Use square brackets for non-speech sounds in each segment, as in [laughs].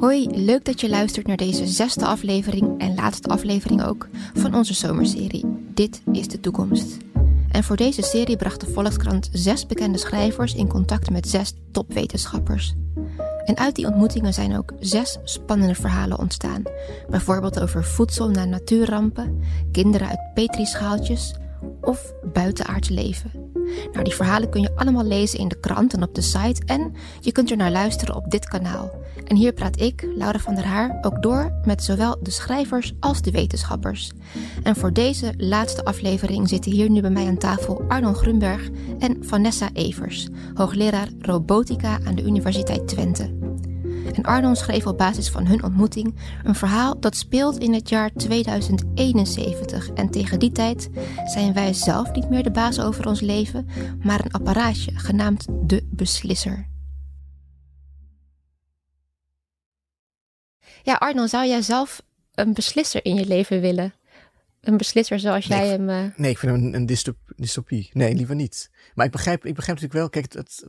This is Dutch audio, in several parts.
Hoi, leuk dat je luistert naar deze zesde aflevering en laatste aflevering ook van onze zomerserie Dit is de toekomst. En voor deze serie bracht de Volkskrant zes bekende schrijvers in contact met zes topwetenschappers. En uit die ontmoetingen zijn ook zes spannende verhalen ontstaan. Bijvoorbeeld over voedsel na natuurrampen, kinderen uit petrischaaltjes of buitenaards leven. Nou, die verhalen kun je allemaal lezen in de krant en op de site en je kunt er naar luisteren op dit kanaal. En hier praat ik, Laura van der Haar, ook door met zowel de schrijvers als de wetenschappers. En voor deze laatste aflevering zitten hier nu bij mij aan tafel Arnon Grunberg en Vanessa Evers, hoogleraar robotica aan de Universiteit Twente. En Arnon schreef op basis van hun ontmoeting een verhaal dat speelt in het jaar 2071. En tegen die tijd zijn wij zelf niet meer de baas over ons leven, maar een apparaatje genaamd de beslisser. Ja, Arnon, zou jij zelf een beslisser in je leven willen? Een beslisser zoals jij hem. Uh... Nee, ik vind hem een, een dystop, dystopie. Nee, liever niet. Maar ik begrijp, ik begrijp natuurlijk wel. Kijk, het, het,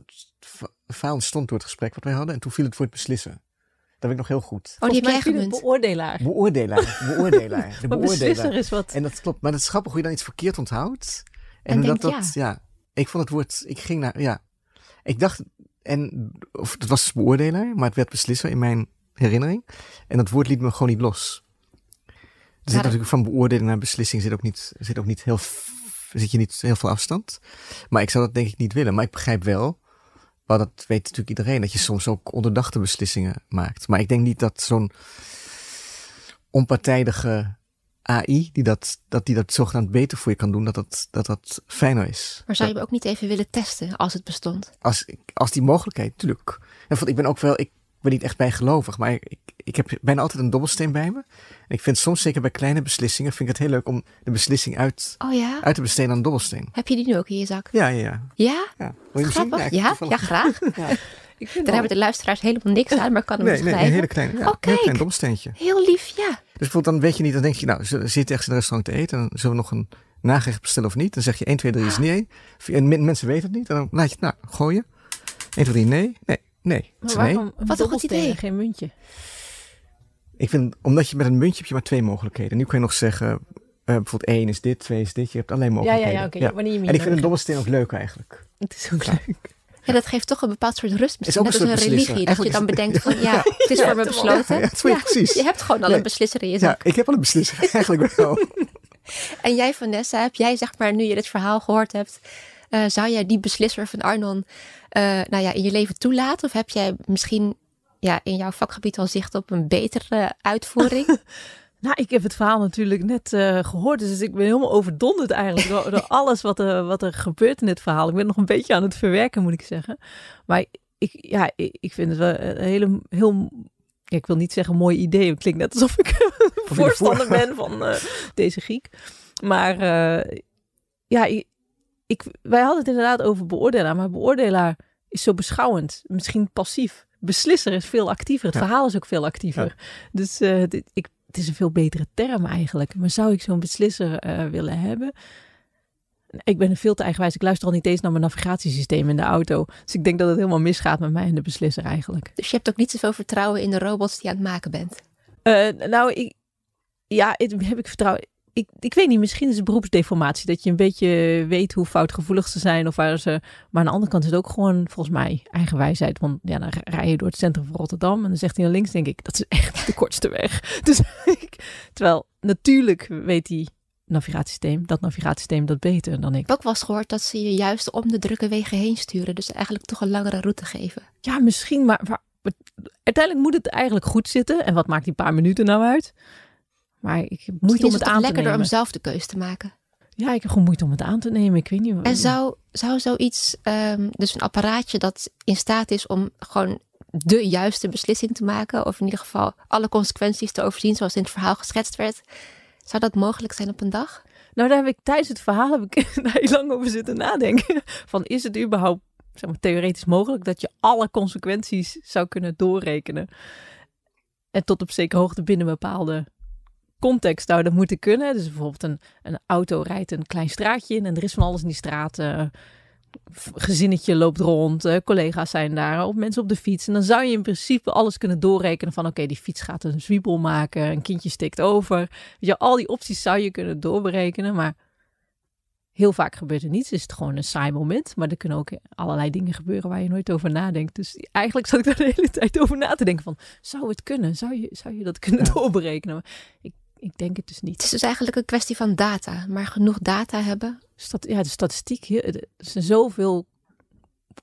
het verhaal ontstond door het gesprek wat wij hadden. En toen viel het woord beslissen. Dat weet ik nog heel goed. Oh, die jij Beoordelaar. Beoordelaar. [laughs] Beoordelaar. De beoordelaar. is wat. En dat klopt. Maar het is grappig hoe je dan iets verkeerd onthoudt. En, en dat, dat, ja. ja. Ik vond het woord, ik ging naar, ja. Ik dacht, en, of het was beoordelaar, maar het werd beslisser in mijn herinnering. En dat woord liet me gewoon niet los. Er zit natuurlijk van beoordeling naar beslissing zit ook niet, zit ook niet heel, zit je niet heel veel afstand. Maar ik zou dat denk ik niet willen. Maar ik begrijp wel, maar dat weet natuurlijk iedereen, dat je soms ook onderdachte beslissingen maakt. Maar ik denk niet dat zo'n onpartijdige AI, die dat, dat die dat zogenaamd beter voor je kan doen, dat dat, dat, dat fijner is. Maar zou je hem ook niet even willen testen als het bestond? Als, als die mogelijkheid, natuurlijk. En ik ben ook wel, ik ben niet echt bijgelovig, maar ik, ik heb bijna altijd een dobbelsteen bij me. En ik vind soms, zeker bij kleine beslissingen, vind ik het heel leuk om de beslissing uit, oh ja? uit te besteden aan een dobbelsteen. Heb je die nu ook in je zak? Ja, ja, ja. Ja? ja. Wil je Grappig. Ja, ja, graag. [laughs] ja. Daar hebben de luisteraars helemaal niks aan, maar kan hem nee, beschrijven. Nee, een hele kleine, ja, oh, heel klein dobbelsteentje. Heel lief, ja. Dus bijvoorbeeld dan weet je niet, dan denk je, nou, zit ergens in een restaurant te eten, dan zullen we nog een nagerecht bestellen of niet? Dan zeg je 1, 2, 3 is nee. En mensen weten het niet, en dan laat je het nou gooien. 1, 2, 3, nee, nee. Nee. Maar waarom Wat een goed idee. Geen muntje. Ik vind, omdat je met een muntje heb je maar twee mogelijkheden. Nu kun je nog zeggen, uh, bijvoorbeeld één is dit, twee is dit. Je hebt alleen mogelijkheden. Ja, ja, ja. En ik vind een dobbelsteen ook leuk eigenlijk. Het is ook leuk. Ja, dat geeft toch een bepaald soort rust. Misschien net als een religie. Dat je dan bedenkt van [laughs] ja, het is voor me besloten. Ja, ja, precies. Je hebt gewoon al een beslisser in je zak. Ja, ik heb al een beslisser. [laughs] Eigenlijk wel. [laughs] en jij Vanessa, heb jij zeg maar, nu je dit verhaal gehoord hebt, uh, zou jij die beslisser van Arnon uh, nou ja, in je leven toelaten? Of heb jij misschien ja, in jouw vakgebied al zicht op een betere uitvoering? [laughs] Nou, ik heb het verhaal natuurlijk net uh, gehoord, dus ik ben helemaal overdonderd eigenlijk door, door [laughs] alles wat er, wat er gebeurt in dit verhaal. Ik ben nog een beetje aan het verwerken, moet ik zeggen. Maar ik, ja, ik vind het wel een hele, heel ja, ik wil niet zeggen mooi idee. Het klinkt net alsof ik [laughs] voorstander ben van uh, deze Griek. Maar uh, ja, ik, wij hadden het inderdaad over beoordelaar, maar beoordelaar is zo beschouwend, misschien passief. Beslisser is veel actiever. Het verhaal is ook veel actiever. Dus uh, dit, ik, het is een veel betere term eigenlijk. Maar zou ik zo'n beslisser uh, willen hebben? Ik ben veel te eigenwijs. Ik luister al niet eens naar mijn navigatiesysteem in de auto. Dus ik denk dat het helemaal misgaat met mij en de beslisser eigenlijk. Dus je hebt ook niet zoveel vertrouwen in de robots die je aan het maken bent? Uh, nou, ik, ja, heb ik vertrouwen ik, ik weet niet, misschien is het beroepsdeformatie. Dat je een beetje weet hoe foutgevoelig ze zijn of waar ze. Maar aan de andere kant is het ook gewoon volgens mij eigen wijsheid. Want ja, dan rij je door het centrum van Rotterdam en dan zegt hij naar links, denk ik, dat is echt de kortste weg. [laughs] Dus terwijl natuurlijk weet hij navigatiesysteem, dat navigatiesysteem dat beter dan ik. Ik heb ook wel eens gehoord dat ze je juist om de drukke wegen heen sturen. Dus eigenlijk toch een langere route geven. Ja, misschien, maar, maar uiteindelijk moet het eigenlijk goed zitten. En wat maakt die paar minuten nou uit? Maar ik heb moeite om het, aan te nemen. Lekkerder om zelf de keuze te maken. Ja, ik heb gewoon moeite om het aan te nemen. Ik weet niet. En zou, zou zoiets, um, dus een apparaatje dat in staat is om gewoon de juiste beslissing te maken, of in ieder geval alle consequenties te overzien, zoals in het verhaal geschetst werd, zou dat mogelijk zijn op een dag? Nou, daar heb ik tijdens het verhaal heb ik [laughs] heel lang over zitten nadenken. Van is het überhaupt zeg maar, theoretisch mogelijk dat je alle consequenties zou kunnen doorrekenen? En tot op zekere hoogte binnen bepaalde context zou dat moeten kunnen. Dus bijvoorbeeld een, een auto rijdt een klein straatje in en er is van alles in die straat. Uh, gezinnetje loopt rond, uh, collega's zijn daar, of mensen op de fiets. En dan zou je in principe alles kunnen doorrekenen van oké, die fiets gaat een zwiebel maken, een kindje stikt over. Weet je, al die opties zou je kunnen doorberekenen, maar heel vaak gebeurt er niets. Is het gewoon een saai moment, maar er kunnen ook allerlei dingen gebeuren waar je nooit over nadenkt. Dus eigenlijk zat ik daar de hele tijd over na te denken van, zou het kunnen? Zou je, zou je dat kunnen doorberekenen? Maar ik ik denk het dus niet. Het is dus eigenlijk een kwestie van data, maar genoeg data hebben. Stat ja, de statistiek, er zijn zoveel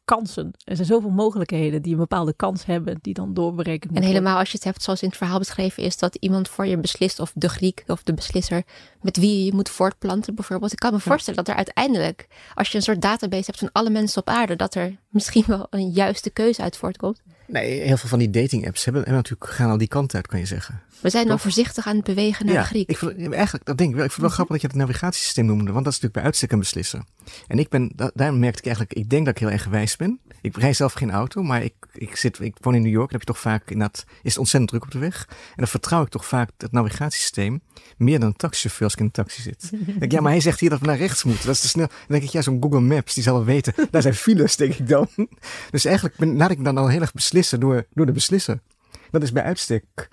kansen. Er zijn zoveel mogelijkheden die een bepaalde kans hebben, die dan doorberekend En helemaal als je het hebt zoals in het verhaal beschreven is, dat iemand voor je beslist, of de Griek of de beslisser, met wie je je moet voortplanten bijvoorbeeld. Ik kan me voorstellen dat er uiteindelijk, als je een soort database hebt van alle mensen op aarde, dat er misschien wel een juiste keuze uit voortkomt. Nee, heel veel van die dating apps hebben, hebben natuurlijk gaan al die kant uit, kan je zeggen. We zijn dan voorzichtig aan het bewegen naar ja, de Griek. Ik vond, eigenlijk, dat denk ik wel. Ik vond het wel grappig dat je het navigatiesysteem noemde, want dat is natuurlijk bij uitstek een beslisser. En ik ben, daar merkte ik eigenlijk, ik denk dat ik heel erg gewijs ben. Ik rij zelf geen auto, maar ik, ik, zit, ik woon in New York, dan heb je toch vaak, inderdaad, is het ontzettend druk op de weg. En dan vertrouw ik toch vaak het navigatiesysteem meer dan een taxichauffeur als ik in een taxi zit. denk, ja, maar hij zegt hier dat we naar rechts moeten. Dat is te snel. Dan denk ik, ja, zo'n Google Maps, die zal wel weten. [laughs] Daar zijn files, denk ik dan. Dus eigenlijk ben, laat ik dan al heel erg beslissen door, door de beslisser. Dat is bij uitstek. En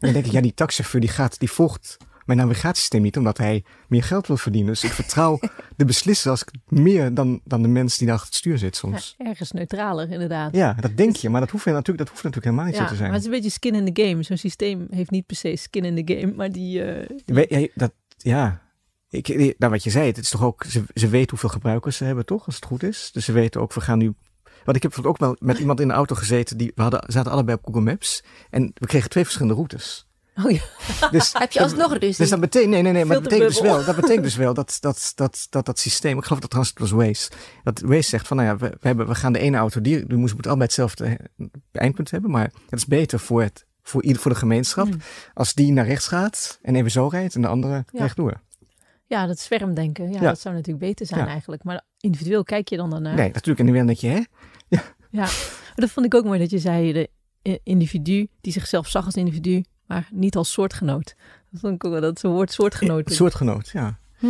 dan denk ik, ja, die taxichauffeur die gaat, die volgt mijn navigatiesysteem niet, omdat hij meer geld wil verdienen. Dus ik vertrouw [laughs] de beslisser als ik meer dan, dan de mens die achter het stuur zit soms. Ja, ergens neutraler, inderdaad. Ja, dat denk je, maar dat hoeft natuurlijk, dat hoeft natuurlijk helemaal niet zo te zijn. Maar het is een beetje skin in the game. Zo'n systeem heeft niet per se skin in the game, maar die... Uh, ja, dat, ja, ik, nou, wat je zei, het is toch ook, ze, ze weten hoeveel gebruikers ze hebben, toch? Als het goed is. Dus ze weten ook, we gaan nu want ik heb ook wel met iemand in de auto gezeten. Die, we hadden, zaten allebei op Google Maps. En we kregen twee verschillende routes. Oh ja. Dus, [laughs] heb je alsnog ruzie? Dus dat betekent, nee, nee, nee, maar dat betekent dus wel, dat betekent dus wel dat dat, dat, dat, dat systeem, ik geloof dat trouwens het was Waze, dat Waze zegt van, nou ja, we, we, hebben, we gaan de ene auto, die, die moet allebei hetzelfde eindpunt hebben, maar het is beter voor, het, voor, ieder, voor de gemeenschap hmm. als die naar rechts gaat en even zo rijdt en de andere ja. rechtdoor. Ja, dat zwermdenken, ja, ja, dat zou natuurlijk beter zijn eigenlijk, maar individueel kijk je dan daarnaar. Nee, natuurlijk, en nu weer dat je, hè? Ja. ja, [laughs] maar dat vond ik ook mooi dat je zei, de individu die zichzelf zag als individu, maar niet als soortgenoot. Dat wel, dat woord soortgenoot. Soortgenoot, ja. Hm.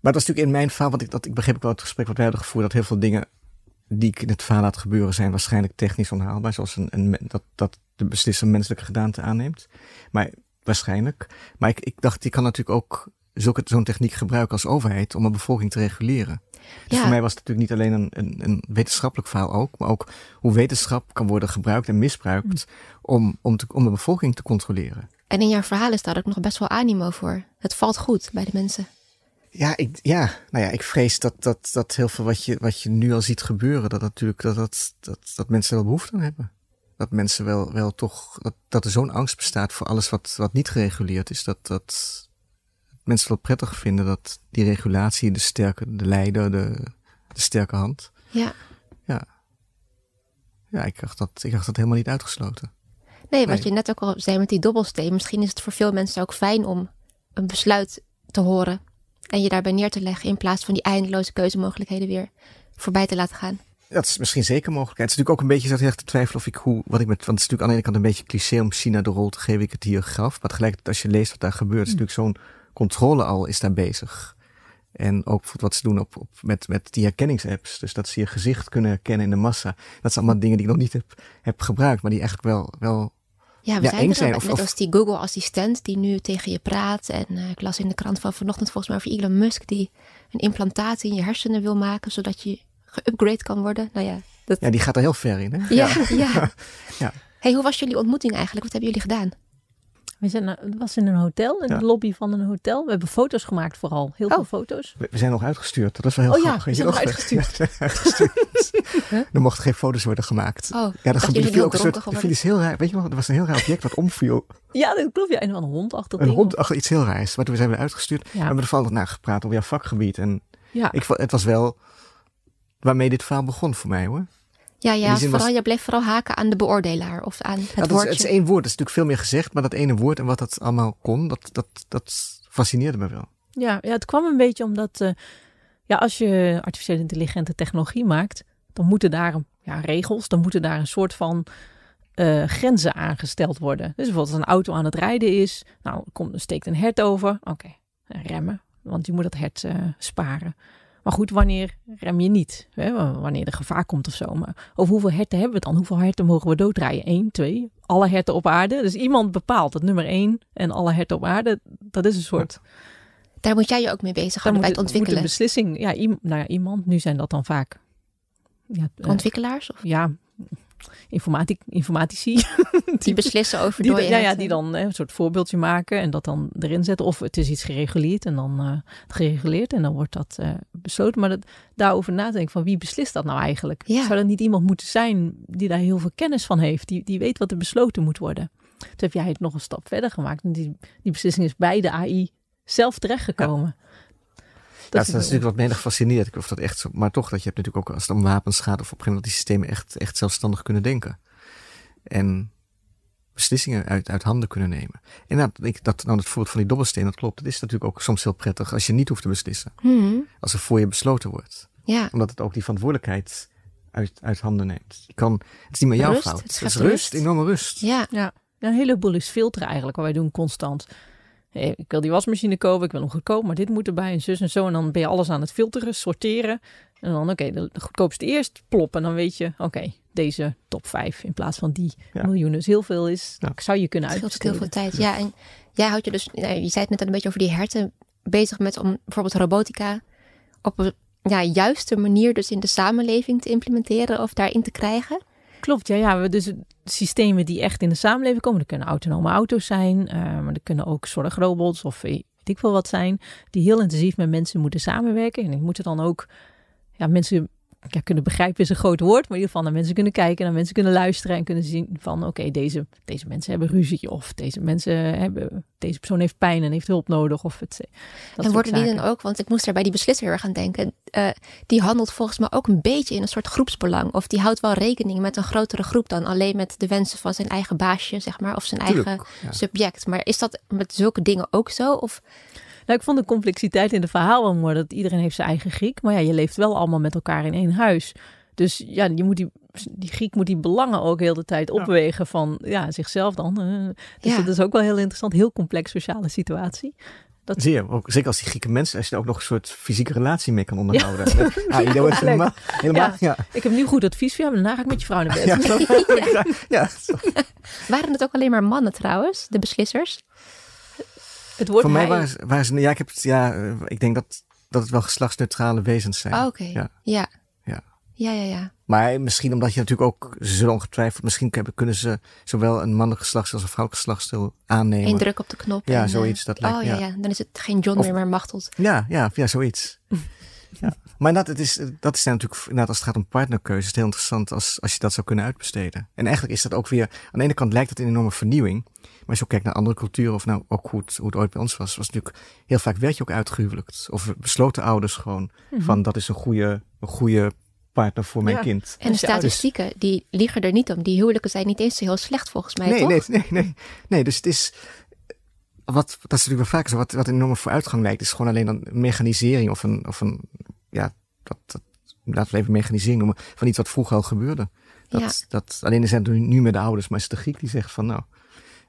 Maar dat is natuurlijk in mijn verhaal, want ik, dat, ik begreep ook wel het gesprek wat wij hadden gevoerd, dat heel veel dingen die ik in het verhaal laat gebeuren zijn waarschijnlijk technisch onhaalbaar, zoals een, een, dat, dat de beslisser menselijke gedaante aanneemt. Maar waarschijnlijk. Maar ik, ik dacht, die kan natuurlijk ook zo'n techniek gebruiken als overheid om een bevolking te reguleren. Dus voor mij was het natuurlijk niet alleen een, een, een, wetenschappelijk verhaal ook, maar ook hoe wetenschap kan worden gebruikt en misbruikt mm. om, om, te, om de bevolking te controleren. En in jouw verhaal is daar ook nog best wel animo voor. Het valt goed bij de mensen. Ja, ik, ja, nou ja, ik vrees dat, dat, dat heel veel wat je, wat je nu al ziet gebeuren, dat natuurlijk dat, dat, dat, dat mensen wel behoefte aan hebben. Dat mensen wel, wel toch, dat, dat er zo'n angst bestaat voor alles wat, wat niet gereguleerd is, dat, dat, mensen wel prettig vinden dat die regulatie, de sterke, de leider, de, de sterke hand. Ja. Ja. Ja, ik dacht dat, ik dacht dat helemaal niet uitgesloten. Nee, wat je net ook al zei met die dobbelsteen. Misschien is het voor veel mensen ook fijn om een besluit te horen. En je daarbij neer te leggen in plaats van die eindeloze keuzemogelijkheden weer voorbij te laten gaan. Dat is misschien zeker mogelijk. Het is natuurlijk ook een beetje zo te twijfelen of ik hoe, wat ik met, want het is natuurlijk aan de ene kant een beetje cliché om China de rol te geven, ik het hier gaf. Maar tegelijkertijd als je leest wat daar gebeurt, is mm. natuurlijk zo'n controle al is daar bezig. En ook wat ze doen op, op, met, met die herkenningsapps. Dus dat ze je gezicht kunnen herkennen in de massa. Dat zijn allemaal dingen die ik nog niet heb, heb gebruikt, maar die eigenlijk wel, wel ja, we ja, zijn er zijn. Of, net als die Google-assistent die nu tegen je praat. En uh, ik las in de krant van vanochtend volgens mij over Elon Musk... die een implantaat in je hersenen wil maken... zodat je geupgrade kan worden. Nou ja, dat... ja, die gaat er heel ver in, hè? Ja, ja. ja. [laughs] Hey, hoe was jullie ontmoeting eigenlijk? Wat hebben jullie gedaan? We zijn, het was in een hotel, in de lobby van een hotel. We hebben foto's gemaakt vooral, heel veel oh. foto's. We, zijn nog uitgestuurd, dat is wel heel oh, grappig. Ja, we zijn nog uitgestuurd. [laughs] uitgestuurd. er mochten geen foto's worden gemaakt. Oh, ja, dat viel ook een soort, viel iets heel raar. Weet je nog, er was een heel raar object wat omviel. ja, dat klopt. Ja, een, een hond achter Een hond achter iets heel raars. Maar toen zijn we uitgestuurd. Ja. We hebben er vooral naar gepraat over jouw vakgebied. En ja. ik, het was wel waarmee dit verhaal begon voor mij hoor. Ja, ja vooral, je bleef vooral haken aan de beoordelaar of aan het ja, woordje. Is, het is één woord, er is natuurlijk veel meer gezegd, maar dat ene woord en wat dat allemaal kon, dat, dat, dat fascineerde me wel. Ja, ja het kwam een beetje omdat, uh, ja, als je artificiële intelligente technologie maakt, dan moeten daar ja, regels, dan moeten daar een soort van uh, grenzen aangesteld worden. Dus bijvoorbeeld als een auto aan het rijden is, nou, komt, steekt een hert over, oké, remmen, want je moet dat hert uh, sparen. Maar goed, wanneer rem je niet? Hè? Wanneer er gevaar komt of zo. Maar over hoeveel herten hebben we het dan? Hoeveel herten mogen we dooddraaien? Eén, twee? Alle herten op aarde? Dus iemand bepaalt het nummer één en alle herten op aarde. Dat is een soort... Daar moet jij je ook mee bezighouden bij het ontwikkelen. Moet een beslissing, ja, nou ja, iemand. Nu zijn dat dan vaak... Ja, eh, Ontwikkelaars? Of? Ja, informatici. [laughs] Die beslissen over die, ja, ja, die dan een soort voorbeeldje maken en dat dan erin zetten. Of het is iets gereguleerd en dan uh, gereguleerd en dan wordt dat uh, besloten. Maar dat, daarover nadenken van wie beslist dat nou eigenlijk? Ja. Zou dat niet iemand moeten zijn die daar heel veel kennis van heeft? Die, die weet wat er besloten moet worden? Toen heb jij het nog een stap verder gemaakt. En die, die beslissing is bij de AI zelf terechtgekomen. Ja. Dat, is, natuurlijk wat minder gefascineerd. Of dat echt zo, maar toch, dat je hebt natuurlijk ook als het om wapens gaat of op een dat die systemen echt, echt zelfstandig kunnen denken. En beslissingen uit, uit handen kunnen nemen. En dat, ik, dat nou het voorbeeld van die dobbelsteen, dat klopt. Het is natuurlijk ook soms heel prettig als je niet hoeft te beslissen. Hmm. Als er voor je besloten wordt. Ja. Omdat het ook die verantwoordelijkheid uit, uit handen neemt. Je kan, het is niet meer jouw rust, fout. Het is rust, rust, enorme rust. Ja. ja. Een heleboel is filteren eigenlijk, wat wij doen constant ik wil die wasmachine kopen, ik wil hem goedkoop, maar dit moet erbij en zus en zo. En dan ben je alles aan het filteren, sorteren. En dan, oké, de, goedkoopste eerst, plop. En dan weet je, oké, deze top 5 in plaats van die miljoenen. Dus heel veel is, ja. zou je kunnen uitstellen. heel veel tijd. Ja, en jij houdt je dus, je zei het net al een beetje over die herten, bezig met om bijvoorbeeld robotica op een ja, juiste manier dus in de samenleving te implementeren of daarin te krijgen. Klopt, ja, ja. Dus systemen die echt in de samenleving komen. Dat kunnen autonome auto's zijn, uh, maar er kunnen ook zorgrobots of weet ik veel wat zijn. Die heel intensief met mensen moeten samenwerken. En die moeten dan ook ja, mensen ja, kunnen begrijpen is een groot woord, maar in ieder geval naar mensen kunnen kijken, naar mensen kunnen luisteren en kunnen zien van oké, deze, deze mensen hebben ruzie of deze mensen hebben, deze persoon heeft pijn en heeft hulp nodig. Of het, dat en worden die dan ook, want ik moest er bij die beslisser heel erg aan denken, uh, die handelt volgens mij ook een beetje in een soort groepsbelang. Of die houdt wel rekening met een grotere groep dan alleen met de wensen van zijn eigen baasje, zeg maar, of zijn eigen subject. Maar is dat met zulke dingen ook zo? Of nou, ik vond de complexiteit in het verhaal wel mooi. Dat iedereen heeft zijn eigen Griek. Maar ja, je leeft wel allemaal met elkaar in één huis. Dus ja, je moet die, die Griek moet die belangen ook heel de tijd opwegen van ja, zichzelf dan. Uh, dus dat is ook wel heel interessant. Heel complex sociale situatie. Dat... Zie je, ook, zeker als die Grieke mensen, als je ook nog een soort fysieke relatie mee kan onderhouden. Ja, [laughs] ah, helemaal, helemaal ja. Ik heb nu goed advies voor jou, maar daarna ga ik met je vrouw naar bed. Ja. [laughs] ja. Waren het ook alleen maar mannen trouwens, de beslissers? Het woord Voor mij waren ze, waren ze, ja, ik heb het, ja, eh, ik denk dat, dat het wel geslachtsneutrale wezens zijn. Oh, oké. Ja. ja. Ja. Ja, ja, ja. Maar misschien omdat je natuurlijk ook, ze zullen ongetwijfeld, misschien kunnen ze zowel een mannelijk geslacht als een vrouwelijk geslachtsdeel aannemen. Eén druk op de knop. Ja, zoiets. Dat lijkt, oh ja, ja, dan is het geen John meer, maar Machteld. Ja, ja, ja, zoiets. [laughs] ja. Maar dat, het is, dat is natuurlijk, inderdaad, als het gaat om partnerkeuze, is het heel interessant als, als je dat zou kunnen uitbesteden. En eigenlijk is dat ook weer, aan de ene kant lijkt het een enorme vernieuwing. Maar als je ook kijkt naar andere culturen, of nou ook hoe het, hoe het ooit bij ons was, was natuurlijk heel vaak werd je ook uitgehuwelijkt. Of besloten ouders gewoon mhm. van dat is een goede, een goede partner voor mijn kind. En de statistieken, die liegen er niet om. Die huwelijken zijn niet eens zo heel slecht volgens mij, nee, toch? Nee, nee, nee. Nee, dus het is... Wat, dat is natuurlijk wel vaak zo. Wat, wat een enorme vooruitgang lijkt, is gewoon alleen een mechanisering of een, of een ja, dat, dat, laten we even mechanisering noemen, van iets wat vroeger al gebeurde. Dat, ja. dat, alleen zijn het nu met de ouders, maar is de Griek die zegt van nou,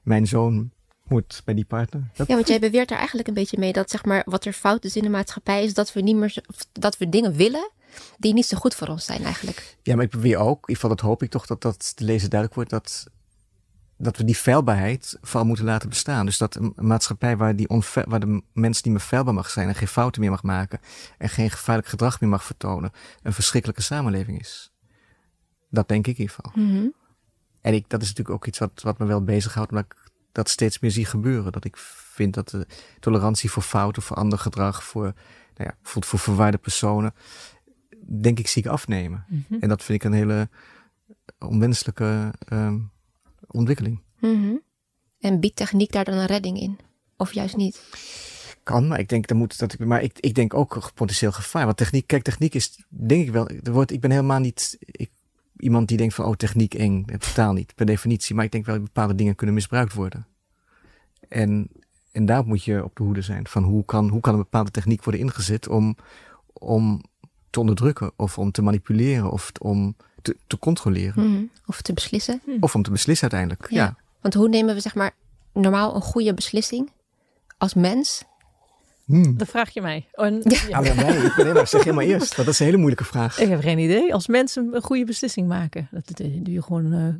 mijn zoon moet bij die partner. Ja, want jij beweert er eigenlijk een beetje mee dat zeg maar wat er fout is in de maatschappij is dat we niet meer dat we dingen willen die niet zo goed voor ons zijn eigenlijk. Ja, maar ik beweer ook, in ieder geval dat hoop ik toch dat dat de lezer duidelijk wordt dat dat we die feilbaarheid vooral moeten laten bestaan. Dus dat een maatschappij waar, die waar de mens niet meer feilbaar mag zijn en geen fouten meer mag maken en geen gevaarlijk gedrag meer mag vertonen, een verschrikkelijke samenleving is. Dat denk ik in ieder geval. Mhm. En ik, dat is natuurlijk ook iets wat, wat me wel bezighoudt, omdat ik dat steeds meer zie gebeuren. Dat ik vind dat de tolerantie voor fouten, voor ander gedrag, voor, nou ja, bijvoorbeeld voor verwaarde personen, denk ik zie ik afnemen. Mhm. En dat vind ik een hele onwenselijke um, ontwikkeling. Mhm. En biedt techniek daar dan een redding in? Of juist niet? Kan, maar ik denk dat moet dat ik, maar ik, ik denk ook potentieel gevaar. Want techniek, kijk, techniek is, denk ik wel, er wordt, ik ben helemaal niet ik, iemand die denkt van, oh, techniek eng. Totaal niet, per definitie. Maar ik denk wel dat bepaalde dingen kunnen misbruikt worden. En, en daar moet je op de hoede zijn. Van hoe kan, hoe kan een bepaalde techniek worden ingezet om, om te onderdrukken of om te manipuleren of om te, te controleren. Mhm. Of te beslissen. Mhm. Of om te beslissen uiteindelijk, ja. Want hoe nemen we zeg maar normaal een goede beslissing als mens? Hmm. Dat vraag je mij. En, ja. ja. Ah, mij. Ik ben helemaal, zeg je maar eerst. Dat is een hele moeilijke vraag. Ik heb geen idee. Als mensen een goede beslissing maken, dat, doe je gewoon uh,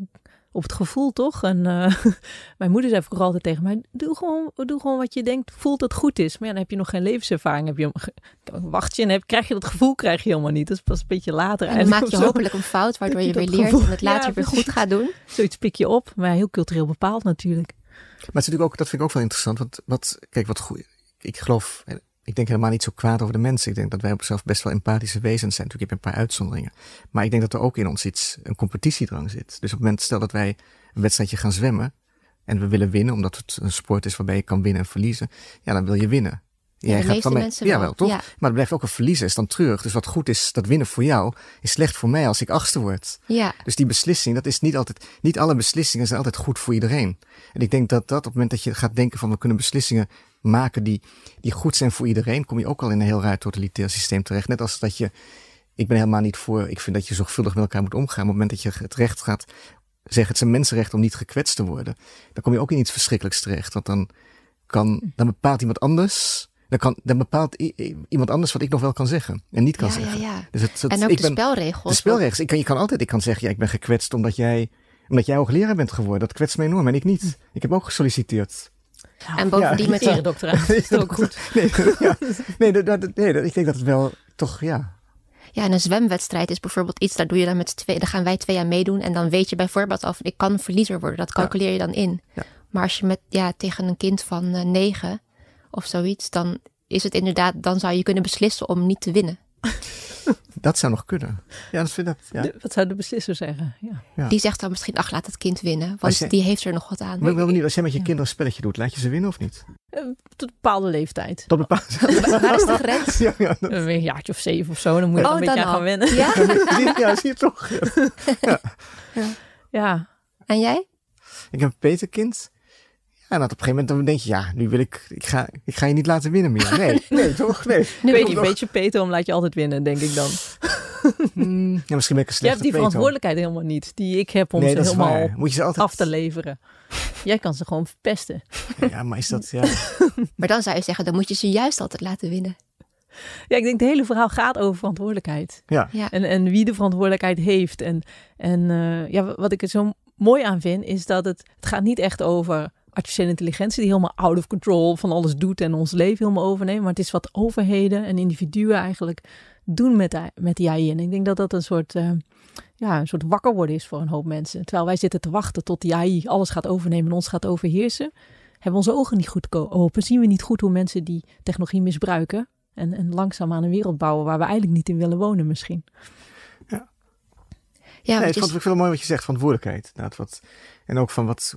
op het gevoel, toch? En uh, [laughs] mijn moeder zei vroeger altijd tegen mij: doe gewoon, doe gewoon wat je denkt, voelt dat goed is. Maar ja, dan heb je nog geen levenservaring. Heb je, wacht je en heb, krijg je dat gevoel krijg je helemaal niet. Dat is pas een beetje later. En dan maak je hopelijk een fout, waardoor je, weer leert en het later weer goed gaat doen. Zoiets pik je op, maar heel cultureel bepaald natuurlijk. Maar het is natuurlijk ook, dat vind ik ook wel interessant. Want wat, kijk, wat goed. Ik geloof, ik denk helemaal niet zo kwaad over de mensen. Ik denk dat wij op zichzelf best wel empathische wezens zijn. Natuurlijk heb je een paar uitzonderingen. Maar ik denk dat er ook in ons iets, een competitiedrang zit. Dus op het moment, stel dat wij een wedstrijdje gaan zwemmen. En we willen winnen, omdat het een sport is waarbij je kan winnen en verliezen. Ja, dan wil je winnen. Ja, gaat van mij, ja, wel, toch? Maar het blijft ook een verliezen, is dan terug. Dus wat goed is, dat winnen voor jou, is slecht voor mij als ik achtste word. Ja. Dus die beslissing, dat is niet altijd, niet alle beslissingen zijn altijd goed voor iedereen. En ik denk dat dat op het moment dat je gaat denken van we kunnen beslissingen maken die, die goed zijn voor iedereen, kom je ook al in een heel raar totalitair systeem terecht. Net als dat je, ik ben helemaal niet voor, ik vind dat je zorgvuldig met elkaar moet omgaan. Op het moment dat je het recht gaat zeggen, het is een mensenrecht om niet gekwetst te worden, dan kom je ook in iets verschrikkelijks terecht. Want dan, kan, dan bepaalt iemand anders dan, kan, dan bepaalt iemand anders wat ik nog wel kan zeggen en niet kan ja, zeggen. Ja, ja. Dus het, en ook ik de ben, spelregels. De spelregels. Ik kan, je kan altijd, ik kan zeggen, ja, ik ben gekwetst omdat jij, omdat jij hoogleraar bent geworden. Dat kwetst mij enorm en ik niet. Ik heb ook gesolliciteerd. en bovendien met de doctoraat [laughs] is het ook goed. [laughs] Nee, ja, nee, dat, nee, ik denk dat het wel toch, ja. Ja, en een zwemwedstrijd is bijvoorbeeld iets, daar doe je dan met twee, daar gaan wij twee aan meedoen. En dan weet je bijvoorbeeld af, ik kan verliezer worden. Dat calculeer je dan in. Ja. Maar als je met, ja, tegen een kind van uh, negen of zoiets, dan is het inderdaad, dan zou je kunnen beslissen om niet te winnen. [laughs] Dat zou nog kunnen. Ja, dat vind ik. Ja. wat zou de beslisser zeggen? Ja. Die zegt dan misschien, ach, laat het kind winnen. Want die heeft er nog wat aan. Maar ik wil niet, als jij met je kinderen een spelletje doet, laat je ze winnen of niet? Uh, tot een bepaalde leeftijd. Tot een bepaalde [laughs] Waar is de grens? [laughs] Ja, ja, dat... Een jaartje of zeven of zo, dan moet je oh, een beetje gaan wennen. Ja? ja, zie je toch. Ja. ja. En jij? Ik heb een peterkind. En dat op een gegeven moment dan denk je, ja, nu wil ik, ik ga, ik ga je niet laten winnen meer. Nee, [laughs] nee, toch? Nee. Nu weet je, een beetje peter om laat je altijd winnen, denk ik dan. [laughs] Hmm, ja, misschien ben ik een Je hebt die verantwoordelijkheid helemaal niet, die ik heb om ze helemaal Moet je ze altijd... af te leveren. Jij kan ze gewoon verpesten. Ja, maar is dat, ja. [laughs] maar dan zou je zeggen, dan moet je ze juist altijd laten winnen. Ja, ik denk het hele verhaal gaat over verantwoordelijkheid. Ja. En, en wie de verantwoordelijkheid heeft. En, en uh, ja, wat ik er zo mooi aan vind, is dat het, het gaat niet echt over artificiële intelligentie die helemaal out of control van alles doet en ons leven helemaal overneemt. Maar het is wat overheden en individuen eigenlijk doen met, met die AI. En ik denk dat dat een soort, uh, ja, een soort wakker worden is voor een hoop mensen. Terwijl wij zitten te wachten tot die AI alles gaat overnemen en ons gaat overheersen. Hebben onze ogen niet goed open. Zien we niet goed hoe mensen die technologie misbruiken. En, en langzaam aan een wereld bouwen waar we eigenlijk niet in willen wonen misschien. Ja. Ja, nee, ik vond het veel mooi wat je zegt, verantwoordelijkheid. Nou, wat, en ook van wat,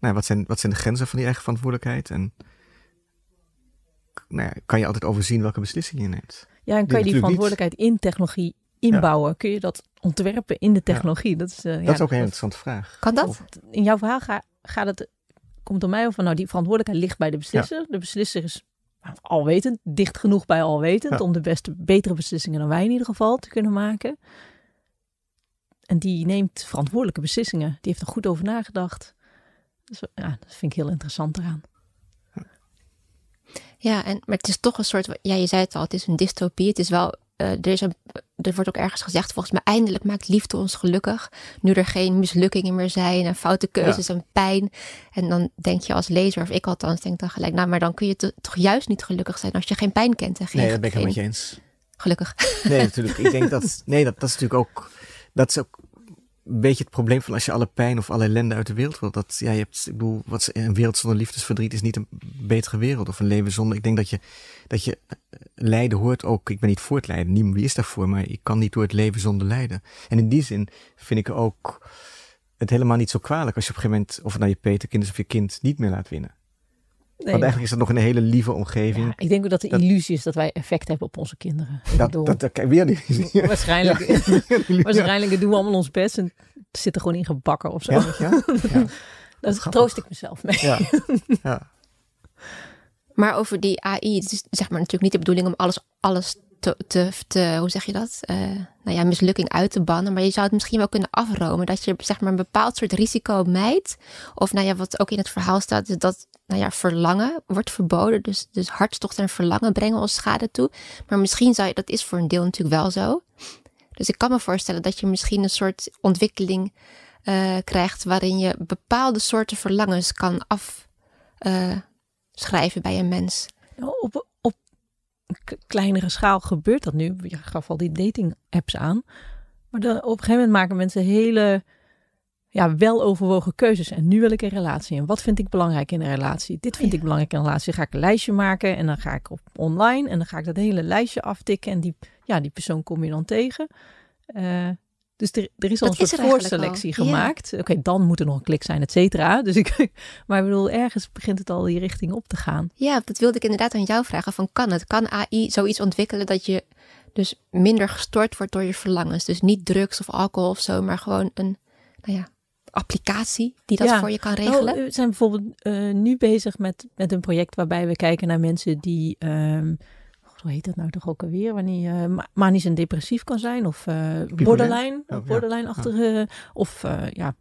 nou, wat, zijn, wat zijn de grenzen van die eigen verantwoordelijkheid? En nou ja, kan je altijd overzien welke beslissingen je neemt? Ja, en kan je die verantwoordelijkheid in technologie inbouwen? Kun je dat ontwerpen in de technologie? Dat, is, uh, dat is ook een interessante vraag. Kan dat? In jouw verhaal gaat het, komt door mij over, nou die verantwoordelijkheid ligt bij de beslisser. De beslisser is alwetend, dicht genoeg bij alwetend, om de beste, betere beslissingen dan wij in ieder geval te kunnen maken. En die neemt verantwoordelijke beslissingen. Die heeft er goed over nagedacht. Dus, ja, dat vind ik heel interessant eraan. Ja, en, maar het is toch een soort, ja, je zei het al, het is een dystopie. Het is wel, uh, er, is een, er wordt ook ergens gezegd, volgens mij eindelijk maakt liefde ons gelukkig. Nu er geen mislukkingen meer zijn en foute keuzes en pijn. En dan denk je als lezer, of ik althans, denk dan gelijk, nou, maar dan kun je toch juist niet gelukkig zijn als je geen pijn kent en geen Nee, dat ben ik helemaal met je eens. Gelukkig. Nee, [laughs] natuurlijk. Ik denk dat, nee, dat, dat is natuurlijk ook, dat is ook een beetje het probleem van als je alle pijn of alle ellende uit de wereld wilt. Dat, ja, je hebt, ik bedoel, wat, een wereld zonder liefdesverdriet is niet een betere wereld. Of een leven zonder. Ik denk dat je, dat je eh, lijden hoort ook. Ik ben niet voor het lijden. Niemand wie is daarvoor. Maar ik kan niet door het leven zonder lijden. En in die zin vind ik ook het helemaal niet zo kwalijk als je op een gegeven moment, of het nou je peterkind is of je kind, niet meer laat winnen. Nee, Want eigenlijk is dat nog een hele lieve omgeving. Ja, ik denk ook dat de illusie is dat wij effect hebben op onze kinderen. dat, dat, dat, weer niet. [laughs] Waarschijnlijk, [laughs] waarschijnlijk doen we allemaal ons best en zit er gewoon in gebakken of zo. Ja, ja, [laughs] dat troost ik mezelf mee. Ja. ja. Maar over die AI, het is zeg maar natuurlijk niet de bedoeling om alles, alles te, te, hoe zeg je dat? Uh, nou ja, mislukking uit te bannen. Maar je zou het misschien wel kunnen afromen. Dat je zeg maar een bepaald soort risico mijt. Of nou ja, wat ook in het verhaal staat, is dat nou ja, verlangen wordt verboden. Dus, dus hartstocht en verlangen brengen ons schade toe. Maar misschien zou je, dat is voor een deel natuurlijk wel zo. Dus ik kan me voorstellen dat je misschien een soort ontwikkeling uh, krijgt waarin je bepaalde soorten verlangens kan afschrijven uh, bij een mens. Nou, op kleinere schaal gebeurt dat nu. Je gaf al die dating apps aan. Maar dan, op een gegeven moment maken mensen hele ja, wel overwogen keuzes. En nu wil ik een relatie. En wat vind ik belangrijk in een relatie? Dit vind ik belangrijk in een relatie. Dan ga ik een lijstje maken en dan ga ik op online en dan ga ik dat hele lijstje aftikken. En die, ja, die persoon kom je dan tegen. Uh, dus er, er is al een soort voorselectie gemaakt. Oké, dan moet er nog een klik zijn, et cetera. Dus ik, [laughs] maar ik bedoel, ergens begint het al die richting op te gaan. Ja, dat wilde ik inderdaad aan jou vragen. Van kan het? Kan AI zoiets ontwikkelen dat je dus minder gestoord wordt door je verlangens? Dus niet drugs of alcohol of zo, maar gewoon een, nou ja, applicatie die dat voor je kan nou, regelen? we zijn bijvoorbeeld uh, nu bezig met, met een project waarbij we kijken naar mensen die, um, hoe heet dat nou toch ook alweer, wanneer je uh, manisch en depressief kan zijn of uh, borderline, oh, borderline-achtige, of ja,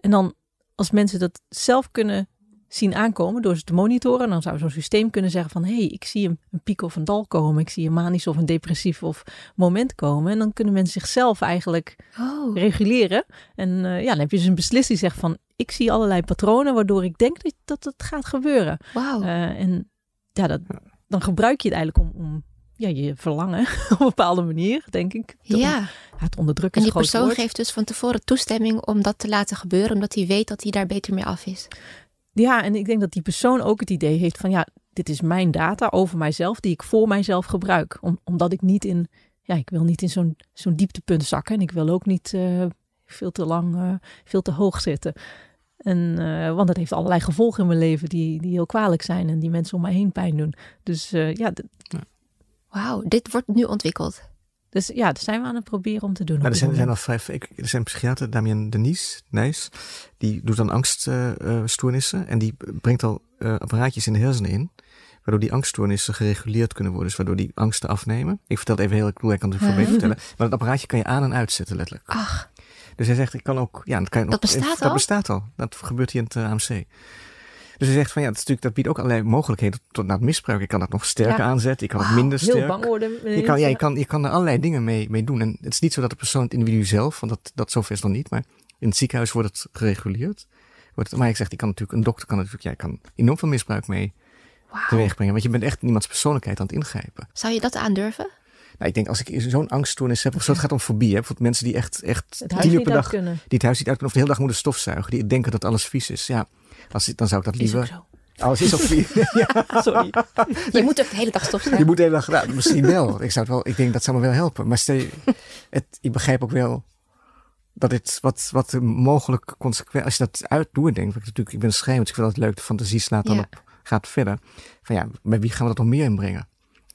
en dan als mensen dat zelf kunnen zien aankomen door ze te monitoren. Dan zou zo'n systeem kunnen zeggen van... hé, hey, ik zie een, een, piek of een dal komen. Ik zie een manisch of een depressief of moment komen. En dan kunnen mensen zichzelf eigenlijk oh. reguleren. En uh, ja, dan heb je dus een beslissing die zegt van... ik zie allerlei patronen waardoor ik denk dat, dat het gaat gebeuren. Wow. Uh, en ja, dat, dan gebruik je het eigenlijk om, om ja, je verlangen [laughs] op een bepaalde manier, denk ik. Ja. het onderdrukken En die persoon geeft dus van tevoren toestemming om dat te laten gebeuren, omdat hij weet dat hij daar beter mee af is. Ja, en ik denk dat die persoon ook het idee heeft van ja, dit is mijn data over mijzelf die ik voor mijzelf gebruik. Om, omdat ik niet in, ja, ik wil niet in zo'n zo'n dieptepunt zakken en ik wil ook niet uh, veel te lang, uh, veel te hoog zitten. En, uh, want dat heeft allerlei gevolgen in mijn leven die, die heel kwalijk zijn en die mensen om mij heen pijn doen. Dus ja. ja. Wauw, dit wordt nu ontwikkeld. Dus ja, dat zijn we aan het proberen om te doen. Maar er zijn, er zijn al vijf. Ik, er zijn een psychiater, Damien Denise, Nijs. Die doet dan angststoornissen. Uh, en die brengt al uh, apparaatjes in de hersenen in. Waardoor die angststoornissen gereguleerd kunnen worden. Dus waardoor die angsten afnemen. Ik vertel het even heel ik kan het voor vertellen. Maar dat apparaatje kan je aan en uitzetten, letterlijk. Ach. Dus hij zegt, ik kan ook. Ja, dat, kan bestaat al? Dat bestaat al. Dat gebeurt hier in het AMC. Dus hij zegt van ja, dat, is natuurlijk, dat biedt ook allerlei mogelijkheden tot, naar het misbruik. Ik kan dat nog sterker aanzetten, ik kan het minder sterk. Heel bang worden. Je kan, ja, je, kan, je kan er allerlei dingen mee, mee doen. En het is niet zo dat de persoon, het individu zelf, want dat, dat zover is nog niet, maar in het ziekenhuis wordt het gereguleerd. Wordt het, maar ik zeg, die kan natuurlijk, een dokter kan natuurlijk, jij kan enorm veel misbruik mee wow. teweeg brengen. Want je bent echt iemands persoonlijkheid aan het ingrijpen. Zou je dat aandurven? Nou, ik denk als ik zo'n angststoornis heb, of zo, het gaat om fobie. Hè? Bijvoorbeeld mensen die echt, echt tien uur per dag, die het huis niet uit kunnen, of de hele dag moeten stofzuigen, die denken dat alles vies is. Ja, als, dan zou ik dat liever. Alles is op vier. [laughs] ja. Sorry. Je moet ook de hele dag stofzuigen. Je moet de hele dag, nou, misschien wel. Ik zou het wel, ik denk dat zou me wel helpen. Maar stel, het, ik begrijp ook wel dat dit wat, wat mogelijk consequent, als je dat uitdoet, denk ik natuurlijk, ik ben schrijver, dus ik vind dat leuk, de fantasie slaat dan op, gaat verder. Van ja, bij wie gaan we dat nog meer inbrengen?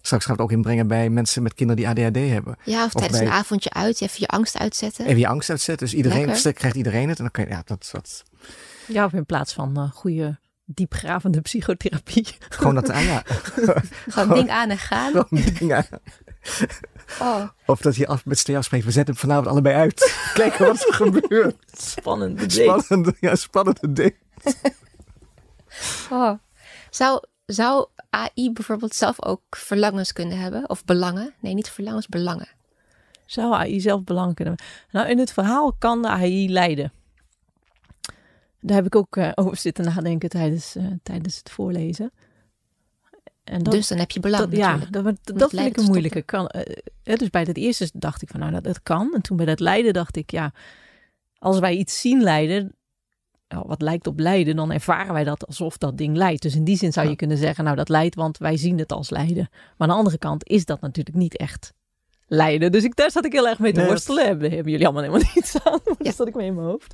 Straks gaan we het ook inbrengen bij mensen met kinderen die ADHD hebben. Ja, of, tijdens een avondje uit, even je angst uitzetten. Even je angst uitzetten. Dus iedereen, krijgt iedereen het. En dan kan je, ja, dat is wat. Ja, of in plaats van uh, goede diepgravende psychotherapie. Gewoon dat aan, ja. [laughs] Gewoon ding aan en gaan. Gewoon ding aan. Oh. Of dat je af, met Stee afspreekt, we zetten hem vanavond allebei uit. [laughs] Kijken wat er gebeurt. Spannende date. Spannende, ja, spannende date. Oh. Zou, zou AI bijvoorbeeld zelf ook verlangens kunnen hebben? Of belangen? Nee, niet verlangens, belangen. Zou AI zelf belangen kunnen hebben? Nou, in het verhaal kan de AI leiden. Daar heb ik ook uh, over zitten nadenken tijdens, uh, tijdens het voorlezen. En dat, dus dan heb je belang. Dat, ja, dat, dat, vind ik een moeilijke. Kan, uh, dus bij het eerste dacht ik van nou dat, dat kan. En toen bij dat lijden dacht ik ja, als wij iets zien lijden, nou, wat lijkt op lijden, dan ervaren wij dat alsof dat ding lijdt. Dus in die zin zou je kunnen zeggen nou dat lijdt, want wij zien het als lijden. Maar aan de andere kant is dat natuurlijk niet echt lijden. Dus ik, daar zat ik heel erg mee te worstelen. Hebben, hebben jullie allemaal helemaal [laughs] niets aan. Maar ja. dat zat ik mee in mijn hoofd.